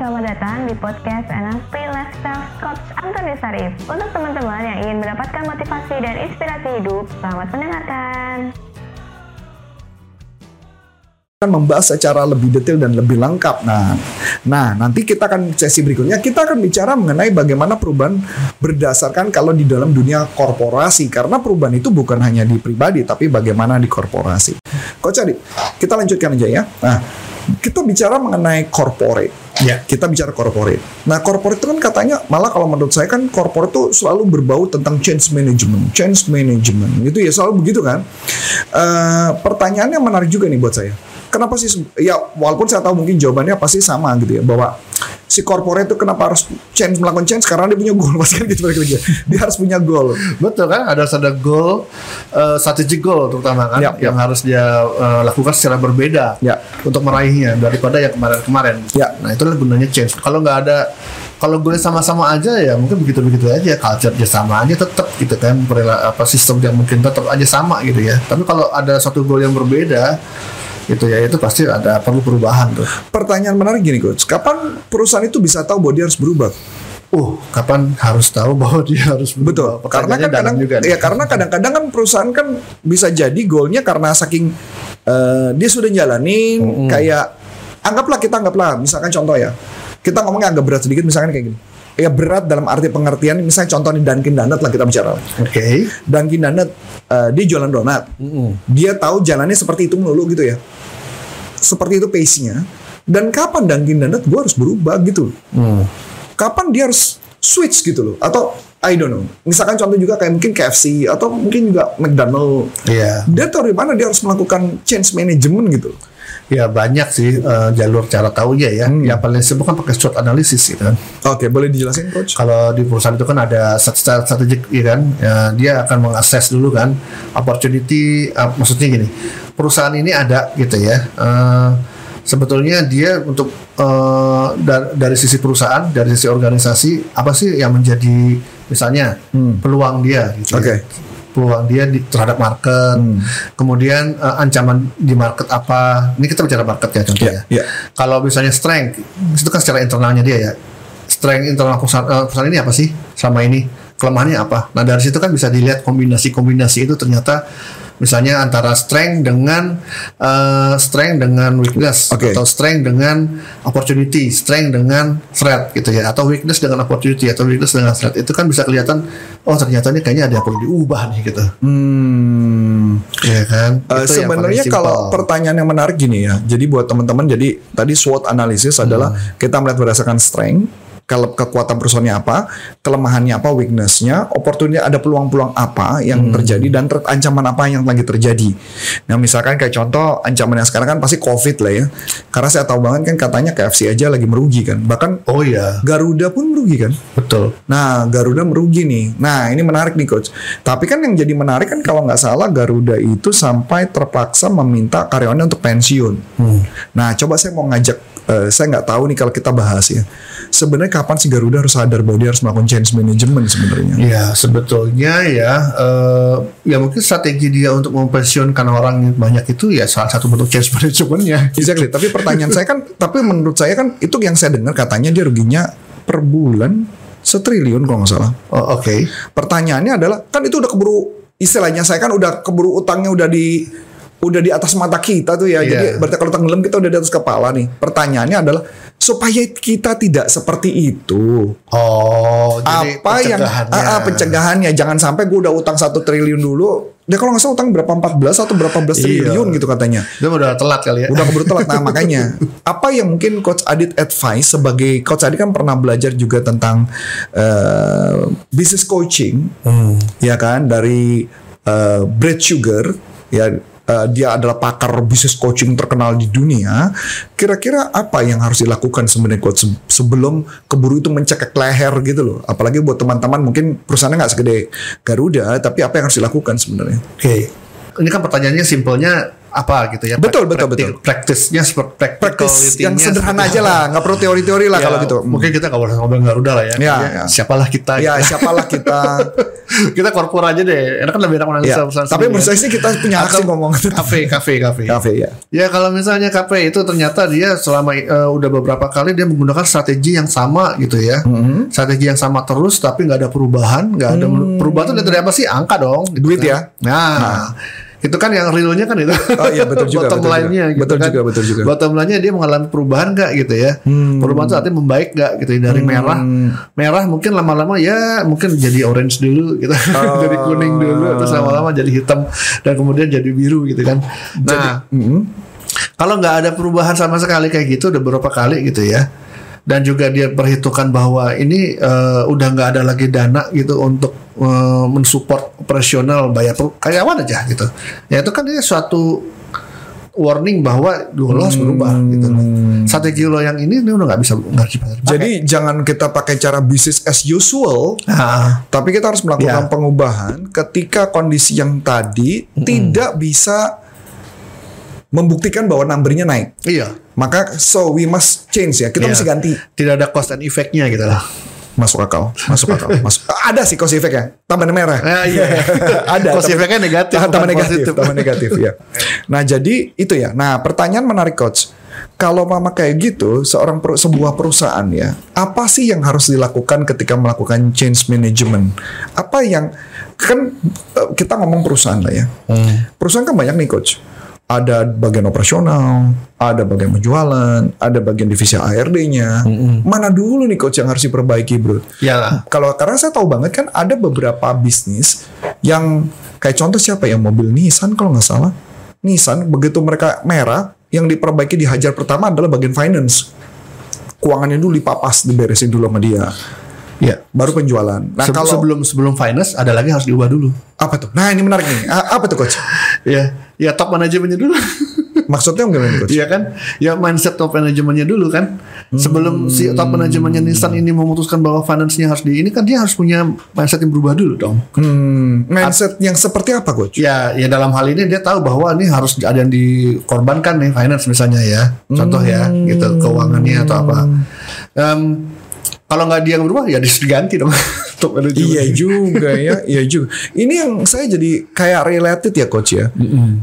selamat datang di podcast NLP Lifestyle Coach Antoni Sarif. Untuk teman-teman yang ingin mendapatkan motivasi dan inspirasi hidup, selamat mendengarkan. akan membahas secara lebih detail dan lebih lengkap. Nah, nah nanti kita akan sesi berikutnya kita akan bicara mengenai bagaimana perubahan berdasarkan kalau di dalam dunia korporasi karena perubahan itu bukan hanya di pribadi tapi bagaimana di korporasi. Coach Adi, kita lanjutkan aja ya. Nah, kita bicara mengenai corporate. Ya. Kita bicara corporate. Nah, corporate itu kan katanya malah kalau menurut saya kan corporate itu selalu berbau tentang change management, change management. Gitu ya, selalu begitu kan. Eh, pertanyaannya menarik juga nih buat saya. Kenapa sih ya walaupun saya tahu mungkin jawabannya pasti sama gitu ya bahwa si corporate itu kenapa harus change melakukan change karena dia punya goal pasti kan gitu lagi. Dia harus punya goal. Betul kan ada ada goal uh, strategic goal terutama kan Yap, yang harus dia uh, lakukan secara berbeda Ya. untuk meraihnya daripada yang kemarin-kemarin. Ya. Nah itulah gunanya change. Kalau nggak ada kalau gue sama-sama aja ya mungkin begitu-begitu aja culture dia sama aja tetap gitu kan perela apa sistem yang mungkin tetap aja sama gitu ya. Tapi kalau ada satu goal yang berbeda itu ya itu pasti ada perlu perubahan tuh. Pertanyaan menarik gini coach, kapan perusahaan itu bisa tahu bahwa dia harus berubah? Uh, kapan harus tahu bahwa dia harus Betul. berubah? Karena kan kadang juga nih. ya karena kadang-kadang kan perusahaan kan bisa jadi goalnya karena saking eh, dia sudah jalanin kayak anggaplah kita anggaplah misalkan contoh ya. Kita ngomongnya agak berat sedikit misalkan kayak gini. Ya berat dalam arti pengertian misalnya contoh nih Dunkin Donut lah kita bicara. Oke. Dunkin Donut eh, dia jualan donat. Dia tahu jalannya seperti itu melulu gitu ya. Seperti itu pace-nya. Dan kapan Dunkin Donut gue harus berubah gitu. Hmm. Kapan dia harus switch gitu loh. Atau I don't know. Misalkan contoh juga kayak mungkin KFC atau mungkin juga McDonald. Iya. Dia tahu dari mana dia harus melakukan change management gitu. Ya banyak sih eh, jalur cara tahunya ya. Hmm. Yang paling simpel kan pakai SWOT analysis gitu kan. Oke, boleh dijelasin coach? Kalau di perusahaan itu kan ada secara strategik ya kan. Ya, dia akan mengakses dulu kan opportunity eh, maksudnya gini. Perusahaan ini ada gitu ya. Eh, sebetulnya dia untuk eh, dar- dari sisi perusahaan, dari sisi organisasi apa sih yang menjadi misalnya peluang dia gitu. ya. Peluang dia di, terhadap market, kemudian eh, ancaman di market apa? Ini kita bicara market ya contohnya. Iya, iya. Kalau misalnya strength, itu kan secara internalnya dia ya. Strength internal perusahaan, eh, perusahaan ini apa sih selama ini? Kelemahannya apa? Nah dari situ kan bisa dilihat kombinasi-kombinasi itu ternyata misalnya antara strength dengan eh, strength dengan weakness Oke. atau strength dengan opportunity, strength dengan threat gitu ya, atau weakness dengan opportunity atau weakness dengan threat itu kan bisa kelihatan oh ternyata ini kayaknya ada yang perlu diubah nih gitu, Hmm. ya kan? Itu yang sebenarnya kalau pertanyaan yang menarik gini ya. Jadi buat teman-teman jadi tadi SWOT analisis adalah kita melihat berdasarkan strength kalau kekuatan perusahaannya apa, kelemahannya apa, weaknessnya, opportunity ada peluang-peluang apa yang terjadi dan ter- ancaman apa yang lagi terjadi. Nah misalkan kayak contoh ancaman yang sekarang kan pasti COVID lah ya. Karena saya tahu banget kan katanya KFC aja lagi merugi kan. Bahkan oh ya Garuda pun merugi kan. betul. Nah, Garuda merugi nih. Nah, ini menarik nih, coach. Tapi kan yang jadi menarik kan kalau nggak salah Garuda itu sampai terpaksa meminta karyawannya untuk pensiun. Nah, coba saya mau ngajak, eh, saya nggak tahu nih kalau kita bahas ya. Sebenarnya kapan sih Garuda harus sadar bahwa dia harus melakukan change management sebenarnya? Ya sebetulnya ya eh, ya mungkin strategi dia untuk mempensiunkan orang banyak itu ya salah satu bentuk change managementnya. Exactly. Tapi pertanyaan saya kan, tapi menurut saya kan itu yang saya dengar katanya dia ruginya per bulan setriliun kalau nggak salah. Oh, Oke. Pertanyaannya adalah kan itu udah keburu istilahnya saya kan udah keburu utangnya udah di udah di atas mata kita tuh ya. Iya. Jadi berarti kalau tenggelam kita udah di atas kepala nih. Pertanyaannya adalah supaya kita tidak seperti itu. Oh jadi apa yang ah, ah, pencegahannya jangan sampai gue udah utang satu triliun dulu. Dia kalau nggak salah utang berapa 14 atau berapa belas Iya. triliun gitu katanya. Itu udah telat kali ya. Udah keburu telat. Nah makanya apa yang mungkin Coach Adit advice sebagai Coach Adit kan pernah belajar juga tentang eh, business coaching, ya kan dari eh, Brad Sugar, ya eh, dia adalah pakar business coaching terkenal di dunia. Kira-kira apa yang harus dilakukan sebenarnya Coach se- sebelum keburu itu mencekek leher gitu loh? Apalagi buat teman-teman mungkin perusahaannya nggak segede Garuda, tapi apa yang harus dilakukan sebenarnya? Oke. Ini kan pertanyaannya simpelnya apa gitu ya. Betul, betul, betul. Praktisnya seperti Praktis yang sederhana aja lah, nggak perlu teori-teori lah Ya, kalau gitu. Mungkin kita nggak boleh ngomong Garuda lah ya. Ya, Ya, ya. Siapalah kita. Ya gitu. siapalah kita. kita korpor aja deh. Enak kan lebih enak menangis ya. perusahaan Tapi menurut saya sih kita punya hak ngomong. Kafe, kafe, kafe. Kafe ya. Ya kalau misalnya KP itu ternyata dia selama eh, udah beberapa kali dia menggunakan strategi yang sama gitu ya, Mm-hmm. strategi yang sama terus tapi nggak ada perubahan, nggak ada perubahan itu dari apa sih angka dong, gitu. Duit kan. ya. Nah, itu kan yang realnya kan itu. Oh iya, betul juga, Bottom line-nya gitu Betul kan. juga, betul juga. Hmm. Bottom line-nya dia mengalami perubahan nggak gitu ya? Perubahan itu artinya membaik nggak gitu ya? dari merah, merah mungkin lama-lama ya mungkin jadi orange dulu gitu, jadi kuning dulu, terus lama-lama jadi hitam dan kemudian jadi biru gitu kan. Nah, Mm-mm. kalau nggak ada perubahan sama sekali kayak gitu udah beberapa kali gitu ya dan juga dia perhitungkan bahwa ini eh, udah nggak ada lagi dana gitu untuk eh, mensupport operasional bayar karyawan aja gitu ya itu kan ini suatu warning bahwa lo harus berubah gitu loh. strategi lo yang ini ini udah nggak bisa nggak bisa dipakai. Jadi jangan kita pakai cara business as usual, nah, tapi kita harus melakukan Ya. pengubahan ketika kondisi yang tadi tidak bisa membuktikan bahwa numbernya naik. iya Maka so we must change ya. Kita Iya. mesti ganti. tidak ada cost and effect-nya gitu lah Masuk akal, masuk akal. masuk. Ada sih cost effect ya. Tambah merah. Ah, iya. Ada. Cost effect-nya negatif, Tambah bukan negatif, tambah negatif ya. Nah, jadi itu ya. Nah, pertanyaan menarik coach. Kalau mama kayak gitu, seorang per- sebuah perusahaan ya, apa sih yang harus dilakukan ketika melakukan change management? Apa yang kan eh, kita ngomong perusahaan lah ya. Perusahaan kan banyak nih coach. Ada bagian operasional, ada bagian penjualan, ada bagian divisi ARD-nya. Mana dulu nih coach yang harus diperbaiki, bro? ya Kalau karena saya tahu banget kan ada beberapa bisnis yang kayak contoh siapa ya mobil Nissan kalau nggak salah. Nissan begitu mereka merah yang diperbaiki dihajar pertama adalah bagian finance. Keuangannya dulu dipapas diberesin dulu sama dia. Ya Baru penjualan. Nah, Se- kalau sebelum sebelum finance ada lagi harus diubah dulu apa tuh? Nah, ini menarik nih. A- Apa tuh coach? ya ya top manajemennya dulu Maksudnya gimana coach? Iya kan ya mindset top manajemennya dulu kan sebelum si top manajemennya Nissan ini memutuskan bahwa finance-nya harus di ini kan dia harus punya mindset yang berubah dulu dong Hmm, mindset yang seperti apa coach? ya ya dalam hal ini dia tahu bahwa ini harus ada yang dikorbankan nih finance misalnya ya contoh ya gitu keuangannya atau apa Em, kalau nggak dia yang berubah ya diganti dong manajemen Iya juga ya, iya juga. Ini yang saya jadi kayak related ya coach ya.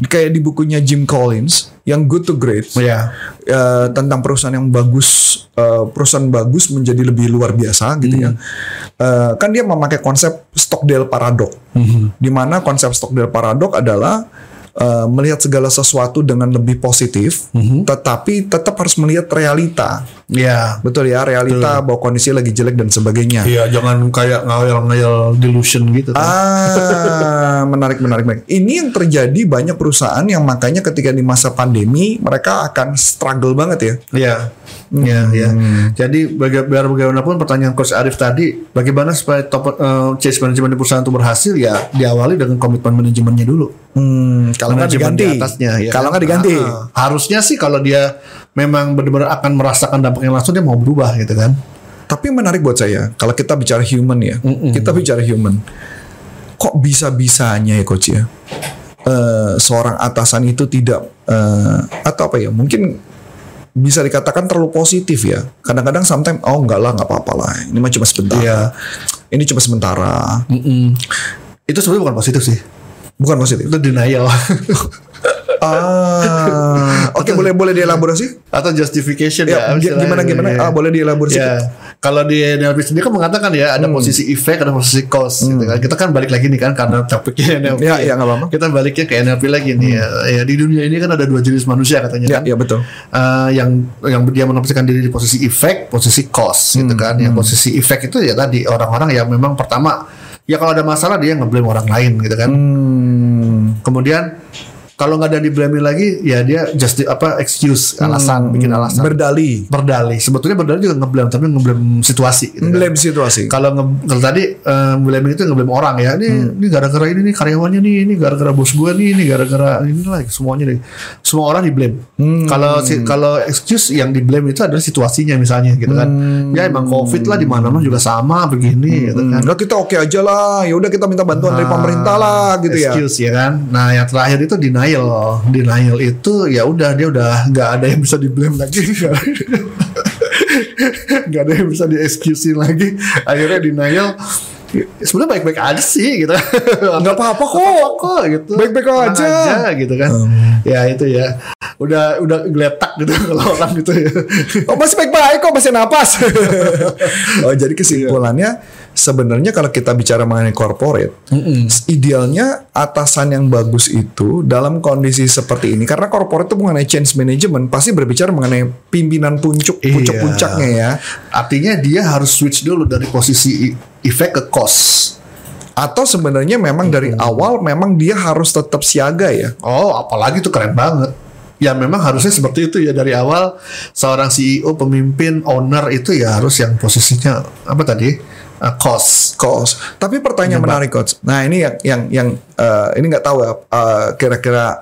Kayak di bukunya Jim Collins yang Good to Great. ya eh, tentang perusahaan yang bagus, eh, perusahaan bagus menjadi lebih luar biasa gitu ya. Eh, kan dia memakai konsep Stockdale paradox, di mana konsep Stockdale paradox adalah eh, melihat segala sesuatu dengan lebih positif, tetapi tetap harus melihat realita. ya Betul ya, realita bahwa kondisi lagi jelek dan sebagainya. Iya, jangan kayak ngayal-ngayal delusion gitu kan. Ah, menarik, menarik, menarik. Ini yang terjadi banyak perusahaan yang makanya ketika di masa pandemi mereka akan struggle banget ya. Iya, iya, iya. Hmm. Jadi baga biar bagaimanapun pertanyaan Coach Arif tadi, bagaimana supaya top eh, change manajemen di perusahaan itu berhasil ya diawali dengan komitmen manajemennya dulu. Hmm, kalau nggak diganti, di atasnya, ya kalau kan? nggak diganti, Ah, harusnya sih kalau dia memang benar-benar akan merasakan dampaknya langsung dia mau berubah gitu kan. tapi menarik buat saya kalau kita bicara human ya, kita bicara human, kok bisa bisanya ya coach ya, Eh, seorang atasan itu tidak eh, atau apa ya, mungkin bisa dikatakan terlalu positif ya. Kadang-kadang sometimes oh enggak lah nggak apa-apa lah, ini mah cuma sebentar, Iya. ini cuma sementara, Itu sebenarnya bukan positif sih. bukan positif. Itu denial Ah, oke boleh boleh dielaborasi? atau justification Ya, ya. gimana gimana? Iya. Ah, boleh dielaborasi? Ya, kalau di NLP sendiri kan mengatakan ya ada posisi effect, ada posisi cause gitu kan. Kita kan balik lagi nih kan karena topiknya NLP. Ya, ya, apa-apa. Kita baliknya ke NLP lagi nih ya. Ya, di dunia ini kan ada dua jenis manusia katanya Ya, kan. ya betul. Eh, yang yang dia menempatkan diri di posisi effect, posisi cause gitu kan. Yang posisi effect itu ya tadi orang-orang yang memang pertama ya kalau ada masalah dia ngeblame orang lain gitu kan. Hmm, Kemudian kalau nggak ada di blame lagi ya dia just apa excuse alasan bikin alasan. berdali, berdalih sebetulnya berdalih juga ngeblame tapi ngeblame situasi gitu kan. blame situasi. kalau nge kalau tadi eh, ngeblame itu ngeblame orang ya. Ini ini gara-gara ini nih karyawannya nih ini gara-gara bos gue nih ini gara-gara ini lah semuanya nih. Semua orang di blame. Kalau si, kalau excuse yang di blame itu adalah situasinya misalnya gitu kan. Ya emang covid lah di mana-mana juga sama begini gitu kan. Nah kita oke aja lah, ya udah kita minta bantuan dari Nah, pemerintah lah gitu ya. excuse ya kan. Nah yang terakhir itu denial denial. Denial itu ya udah dia udah nggak ada yang bisa di blame lagi. nggak ada yang bisa di excuse lagi. Akhirnya denial sebenarnya baik-baik aja sih gitu. Nggak apa-apa kok. Kok gitu. Baik-baik Tenang aja. gitu kan. Ya itu ya. Udah udah geletak gitu kalau orang gitu ya. Oh masih baik-baik kok masih napas. oh jadi kesimpulannya sebenarnya kalau kita bicara mengenai corporate, idealnya atasan yang bagus itu dalam kondisi seperti ini karena corporate itu mengenai change management pasti berbicara mengenai pimpinan puncak puncak Iya. puncaknya ya. Artinya dia harus switch dulu dari posisi effect ke cost. Atau sebenarnya memang dari awal memang dia harus tetap siaga ya. Oh, apalagi itu keren banget. Ya memang harusnya seperti itu ya dari awal seorang CEO, pemimpin, owner itu ya harus yang posisinya apa tadi? Uh, cost. cost. Tapi pertanyaan menarik coach. Nah ini yang yang yang eh, ini nggak tahu ya eh, kira-kira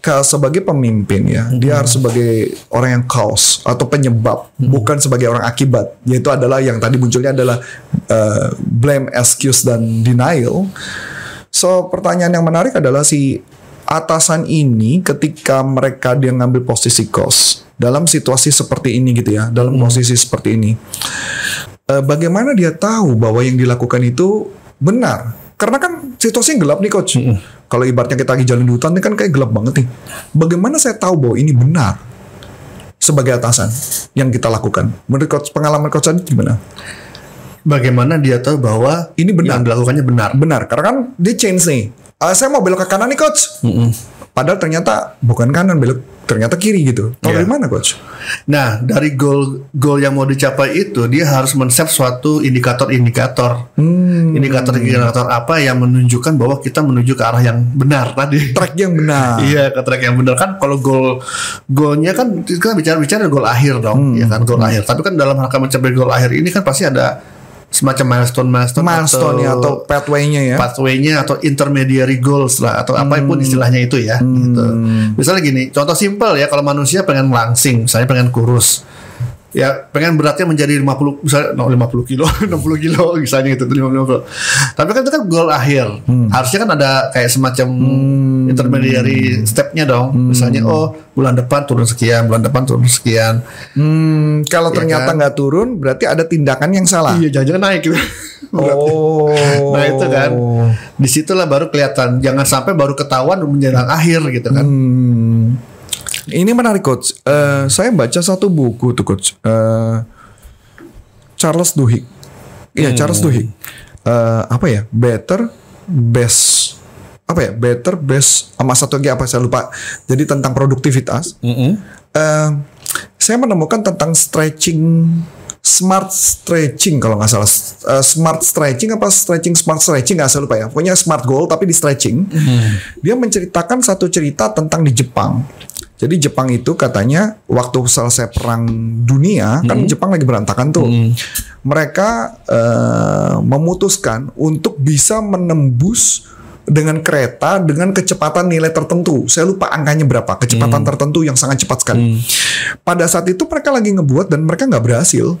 ke sebagai pemimpin ya dia harus sebagai orang yang cause atau penyebab bukan sebagai orang akibat. Yaitu adalah yang tadi munculnya adalah eh, blame excuse dan denial. So pertanyaan yang menarik adalah si atasan ini ketika mereka dia ngambil posisi cause. Dalam situasi seperti ini gitu ya dalam posisi seperti ini Eh, bagaimana dia tahu bahwa yang dilakukan itu benar? Karena kan situasinya gelap nih coach. Kalau ibaratnya kita lagi jalan di hutan ini kan kayak gelap banget nih. Bagaimana saya tahu bahwa ini benar sebagai atasan yang kita lakukan? Menurut coach pengalaman coach tadi gimana? Bagaimana dia tahu bahwa Ini benar. yang dilakukannya benar? Benar, karena kan dia change nih. Eh, saya mau belok ke kanan nih coach. Padahal ternyata bukan kanan belok ternyata kiri gitu. Tahu Iya. dari mana coach? Nah, dari goal goal yang mau dicapai itu dia harus men-set suatu indikator-indikator. Hmm. Indikator-indikator apa yang menunjukkan bahwa kita menuju ke arah yang benar tadi. Track yang benar. Iya ke track yang benar kan kalau goal goalnya kan kita bicara bicara goal akhir dong ya kan goal akhir tapi kan dalam rangka mencapai goal akhir ini kan pasti ada semacam milestone milestone Milestone ya atau pathway-nya ya. pathway-nya atau intermediary goals lah atau apa pun Hmm. istilahnya itu ya gitu. Misalnya gini, contoh simpel ya kalau manusia pengen langsing, misalnya pengen kurus. Ya, pengen beratnya menjadi 50 misalnya no, 50 kilo, 60 kilo misalnya gitu 50 kilo. Tapi kan itu kan goal akhir. Hmm. Harusnya kan ada kayak semacam intermediary stepnya dong. Misalnya oh bulan depan turun sekian, bulan depan turun sekian. Hmm, kalau Iya ternyata kan? nggak turun, berarti ada tindakan yang salah. Iya, jangan-jangan naik gitu. Oh. Nah itu kan, di situlah baru kelihatan. Jangan sampai baru ketahuan menjelang akhir gitu kan. Hmm. Ini menarik coach. Eh, saya baca satu buku tuh coach. Eh, Charles Duhigg. Iya Charles Duhigg. Eh, apa ya? Better, best. Apa ya? Better, best. Sama satu lagi apa saya lupa. Jadi tentang produktivitas. Eh, saya menemukan tentang stretching smart stretching kalau nggak salah Eh, smart stretching apa stretching smart stretching nggak saya lupa ya pokoknya smart goal tapi di stretching dia menceritakan satu cerita tentang di Jepang jadi Jepang itu katanya waktu selesai perang dunia kan Jepang lagi berantakan tuh. Mereka eh, memutuskan untuk bisa menembus dengan kereta dengan kecepatan nilai tertentu. Saya lupa angkanya berapa, kecepatan tertentu yang sangat cepat sekali. Pada saat itu mereka lagi ngebuat dan mereka nggak berhasil,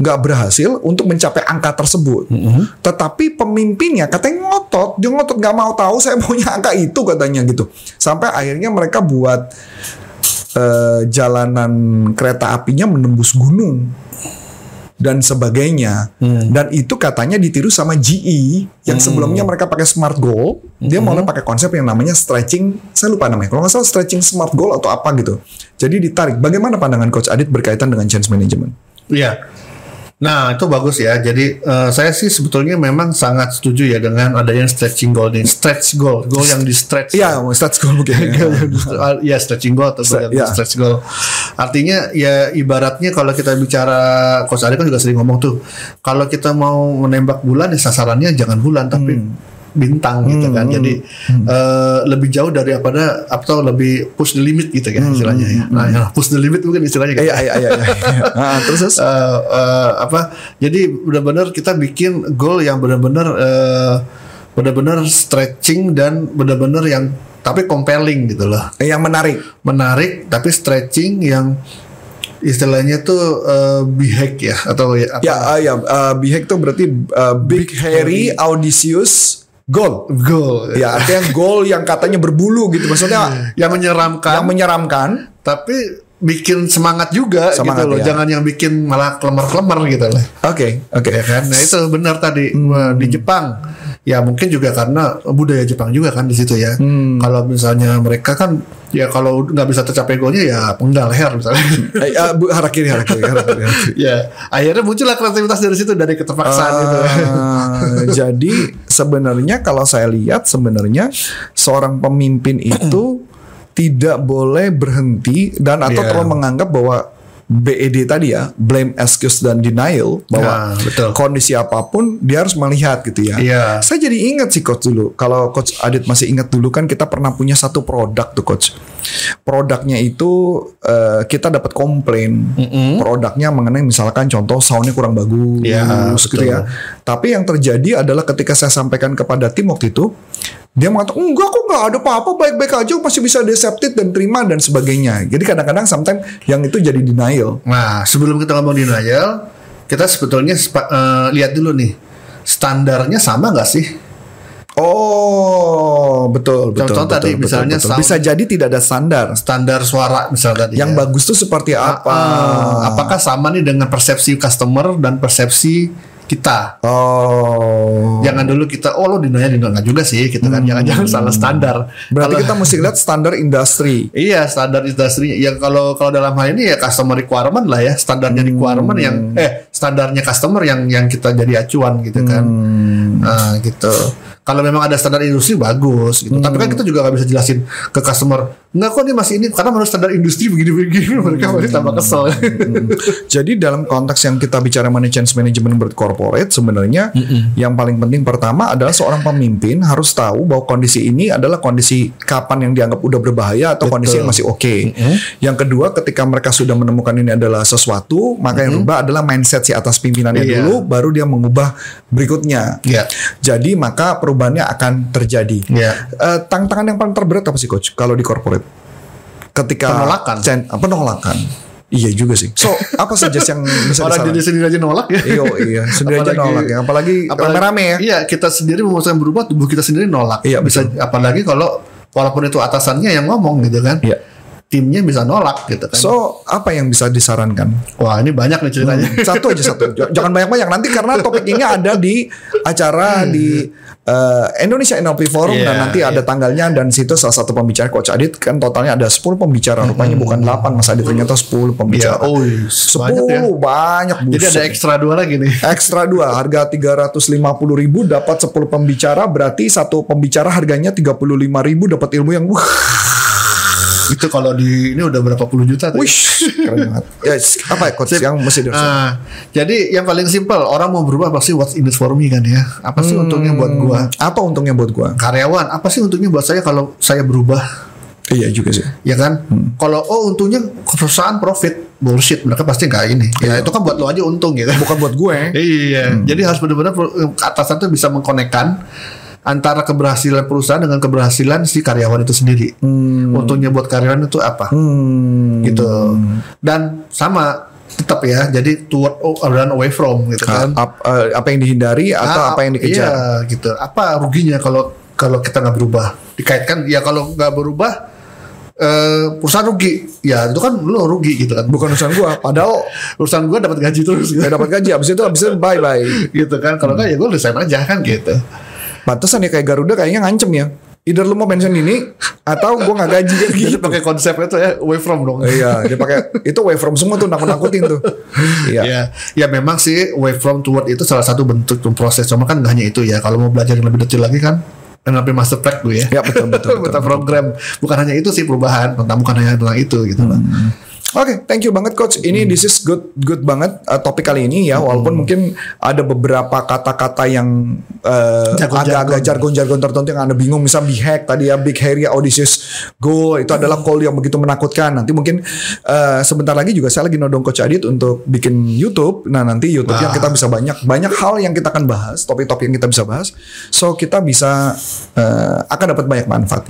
nggak berhasil untuk mencapai angka tersebut. Tetapi pemimpinnya katanya ngotot, dia ngotot nggak mau tahu saya punya angka itu katanya gitu. Sampai akhirnya mereka buat eh, jalanan kereta apinya menembus gunung dan sebagainya. Dan itu katanya ditiru sama GE yang sebelumnya mereka pakai smart goal, dia mulai pakai konsep yang namanya stretching, saya lupa namanya. Kalau nggak salah stretching smart goal atau apa gitu. Jadi ditarik. Bagaimana pandangan Coach Adit berkaitan dengan change management? Iya. Nah itu bagus ya. Jadi eh, saya sih sebetulnya memang sangat setuju ya dengan adanya stretching goal nih. Stretch goal, goal yang di stretch. Iya, stretch goal mungkin. Iya stretching goal atau Stre- goal yang ya. stretch goal. Artinya ya ibaratnya kalau kita bicara Coach Ari kan juga sering ngomong tuh. Kalau kita mau menembak bulan ya sasarannya jangan bulan tapi Hmm. Bintang gitu kan. Jadi eh, lebih jauh daripada atau lebih push the limit gitu kan istilahnya ya. Nah, ya, push the limit mungkin istilahnya Hmm. gitu. Iya, iya, iya. iya. Ah, terus? Eh, eh, apa jadi benar-benar kita bikin goal yang benar-benar eh, benar-benar stretching dan benar-benar yang tapi compelling gitu loh yang menarik. menarik tapi stretching yang istilahnya tuh eh, bihek ya atau ya apa Ya, ah, ya, uh, Bihek tuh berarti uh, big, hairy, audacious, goal. Goal. Ya artinya goal yang katanya berbulu gitu maksudnya Yang menyeramkan. yang menyeramkan. tapi bikin semangat juga Semangat, gitu loh. ya. Jangan yang bikin malah kelemar-kelemar gitu loh. Oke oke. Ya kan? Nah, itu benar tadi Wah, di Jepang. Ya mungkin juga karena budaya Jepang juga kan di situ ya. Kalau misalnya mereka kan ya kalau nggak bisa tercapai goalnya ya penggal leher misalnya. Eh, eh, bu, harakiri harakiri harakiri. ya akhirnya muncullah kreativitas dari situ dari keterpaksaan gitu. Ah, jadi sebenarnya kalau saya lihat sebenarnya seorang pemimpin itu tidak boleh berhenti dan atau Iya. terlalu menganggap bahwa BED tadi ya blame, excuse dan denial bahwa Nah, betul. kondisi apa pun dia harus melihat gitu ya. Iya. Saya jadi ingat sih coach dulu. Kalau coach Adit masih ingat dulu kan kita pernah punya satu produk tuh coach. Produknya itu eh, kita dapat komplain. Produknya mengenai misalkan contoh soundnya kurang bagus Iya, gitu betul. ya. Tapi yang terjadi adalah ketika saya sampaikan kepada tim waktu itu, dia mengatakan enggak kok nggak ada apa-apa baik-baik aja masih bisa deceptive dan terima dan sebagainya. Jadi kadang-kadang sometimes yang itu jadi denial. Nah, sebelum kita ngomong denial, kita sebetulnya eh, lihat dulu nih standarnya sama nggak sih? Oh, betul, betul. Contoh betul, tadi betul, misalnya betul. sound- bisa jadi tidak ada standar. Standar suara misalnya tadi. Yang ya. bagus tuh seperti apa? Ah, apakah sama nih dengan persepsi customer dan persepsi kita? Oh. Jangan dulu kita, oh lo denial denial nggak juga sih, gitu kan? Jangan-jangan salah standar. Berarti Kalau- kita mesti lihat standar industri. Iya standar industri ya kalau kalau dalam hal ini ya customer requirement lah ya standarnya Hmm. requirement yang eh standarnya customer yang yang kita jadi acuan gitu kan Hmm. nah gitu kalau memang ada standar industri bagus gitu tapi Hmm. kan kita juga nggak bisa jelasin ke customer nggak kok ini masih ini karena menurut standar industri begini begini mereka masih tambah kesel Jadi dalam konteks yang kita bicara mengenai change management berkorporat sebenarnya yang paling penting pertama adalah seorang pemimpin harus tahu bahwa kondisi ini adalah kondisi kapan yang dianggap udah berbahaya atau kondisi yang masih oke. Yang kedua ketika mereka sudah menemukan ini adalah sesuatu, maka yang rubah adalah mindset si atas pimpinannya Iya. dulu baru dia mengubah berikutnya. Iya. Jadi maka perubahannya akan terjadi. Iya. Eh, tantangan yang paling terberat apa sih coach kalau di corporate? Ketika Penolakan. Chan- ah, penolakan. Iya juga sih. So apa saja yang bisa orang diri sendiri aja nolak ya Iya, iya, sendiri aja Apalagi- nolak ya. Apalagi rame-rame ya. Iya, kita sendiri memutuskan berubah, tubuh kita sendiri nolak. Iya, bisa apalagi kalau walaupun itu atasannya yang ngomong gitu kan. Iya. Timnya bisa nolak gitu kan. So apa yang bisa disarankan? Wah, ini banyak nih ceritanya. Satu aja satu. Jangan banyak-banyak nanti karena topik ini ada di acara di eh, Indonesia NLP Forum Iya, dan nanti ada tanggalnya dan situ salah satu pembicara Coach Adit kan totalnya ada 10 pembicara rupanya bukan 8 Mas Adit ternyata 10 Iya, pembicara. oh, 10 banyak ya. banyak Jadi ada ekstra dua lagi nih. Ekstra dua harga 350.000 ribu dapat 10 pembicara berarti satu pembicara harganya 35.000 ribu dapat ilmu yang wah Itu kalau di ini udah berapa puluh juta tuh. ya. wish keren banget. Ya apa ya coach yang mesti di Nah, jadi yang paling simpel orang mau berubah pasti what's in it for me kan ya. Apa sih untungnya buat gua? Apa untungnya buat gua? Karyawan, apa sih untungnya buat saya kalau saya berubah? Iya juga sih. Ya kan? Kalau oh untungnya perusahaan profit, bullshit. Mereka pasti nggak ini. Ya itu kan buat lo aja untung gitu. Bukan buat gue. Iya. Jadi harus benar-benar per- atasan tuh bisa mengkonekkan antara keberhasilan perusahaan dengan keberhasilan si karyawan itu sendiri. Untungnya buat karyawan itu apa? Hmm. Gitu. Dan sama tetap ya. Jadi toward run away from gitu kan. Ap- eh, apa yang dihindari atau Ah, apa yang dikejar? Iya, gitu. Apa ruginya kalau kalau kita nggak berubah? Dikaitkan ya kalau nggak berubah eh perusahaan rugi. Ya itu kan lo rugi gitu kan. Bukan urusan gua. Padahal Urusan gua dapat gaji terus gitu. gak dapat gaji. Abis itu abis itu bye bye. gitu kan. Kalau nggak ya gue resign aja kan gitu. Pantesan ya kayak Garuda kayaknya ngancem ya. Either lu mau pensiun dini atau gua nggak gaji kan Jadi gitu. pakai konsep itu ya away from dong. Iya, dia pakai itu way from semua tuh nakut-nakutin tuh. Iya. Ya, ya memang sih away from toward itu salah satu bentuk proses. Cuma kan nggak hanya itu ya. Kalau mau belajar yang lebih detail lagi kan NLP Master Track gue ya. Ya, betul, betul, betul, Meta program. Bukan hanya itu sih perubahan. Tentang bukan hanya tentang itu gitu loh. Oke, thank you banget coach. Ini this is good good banget uh, topik kali ini ya. Walaupun mungkin ada beberapa kata-kata yang uh, agak-agak jargon-jargon tertentu yang anda bingung. Misal big hack tadi ya, big hairy audacious goal itu adalah call yang begitu menakutkan. Nanti mungkin uh, sebentar lagi juga saya lagi nodong coach Adit untuk bikin YouTube. Nah nanti YouTube-nya Wah. kita bisa banyak banyak hal yang kita akan bahas, topik-topik yang kita bisa bahas. So kita bisa uh, akan dapat banyak manfaat.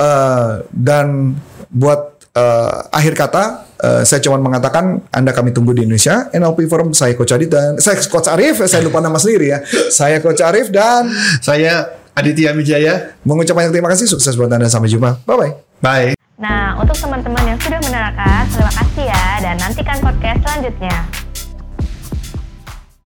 Uh, dan buat uh, akhir kata Uh, saya cuma mengatakan Anda kami tunggu di Indonesia. NLP Forum saya Coach Adit dan saya Coach Arif. Saya lupa nama sendiri ya. Saya Coach Arif dan saya Aditya Wijaya. Mengucapkan banyak terima kasih. Sukses buat Anda. Sampai jumpa. Bye-bye. Bye. Nah, untuk teman-teman yang sudah menerangkan, terima kasih ya. Dan nantikan podcast selanjutnya.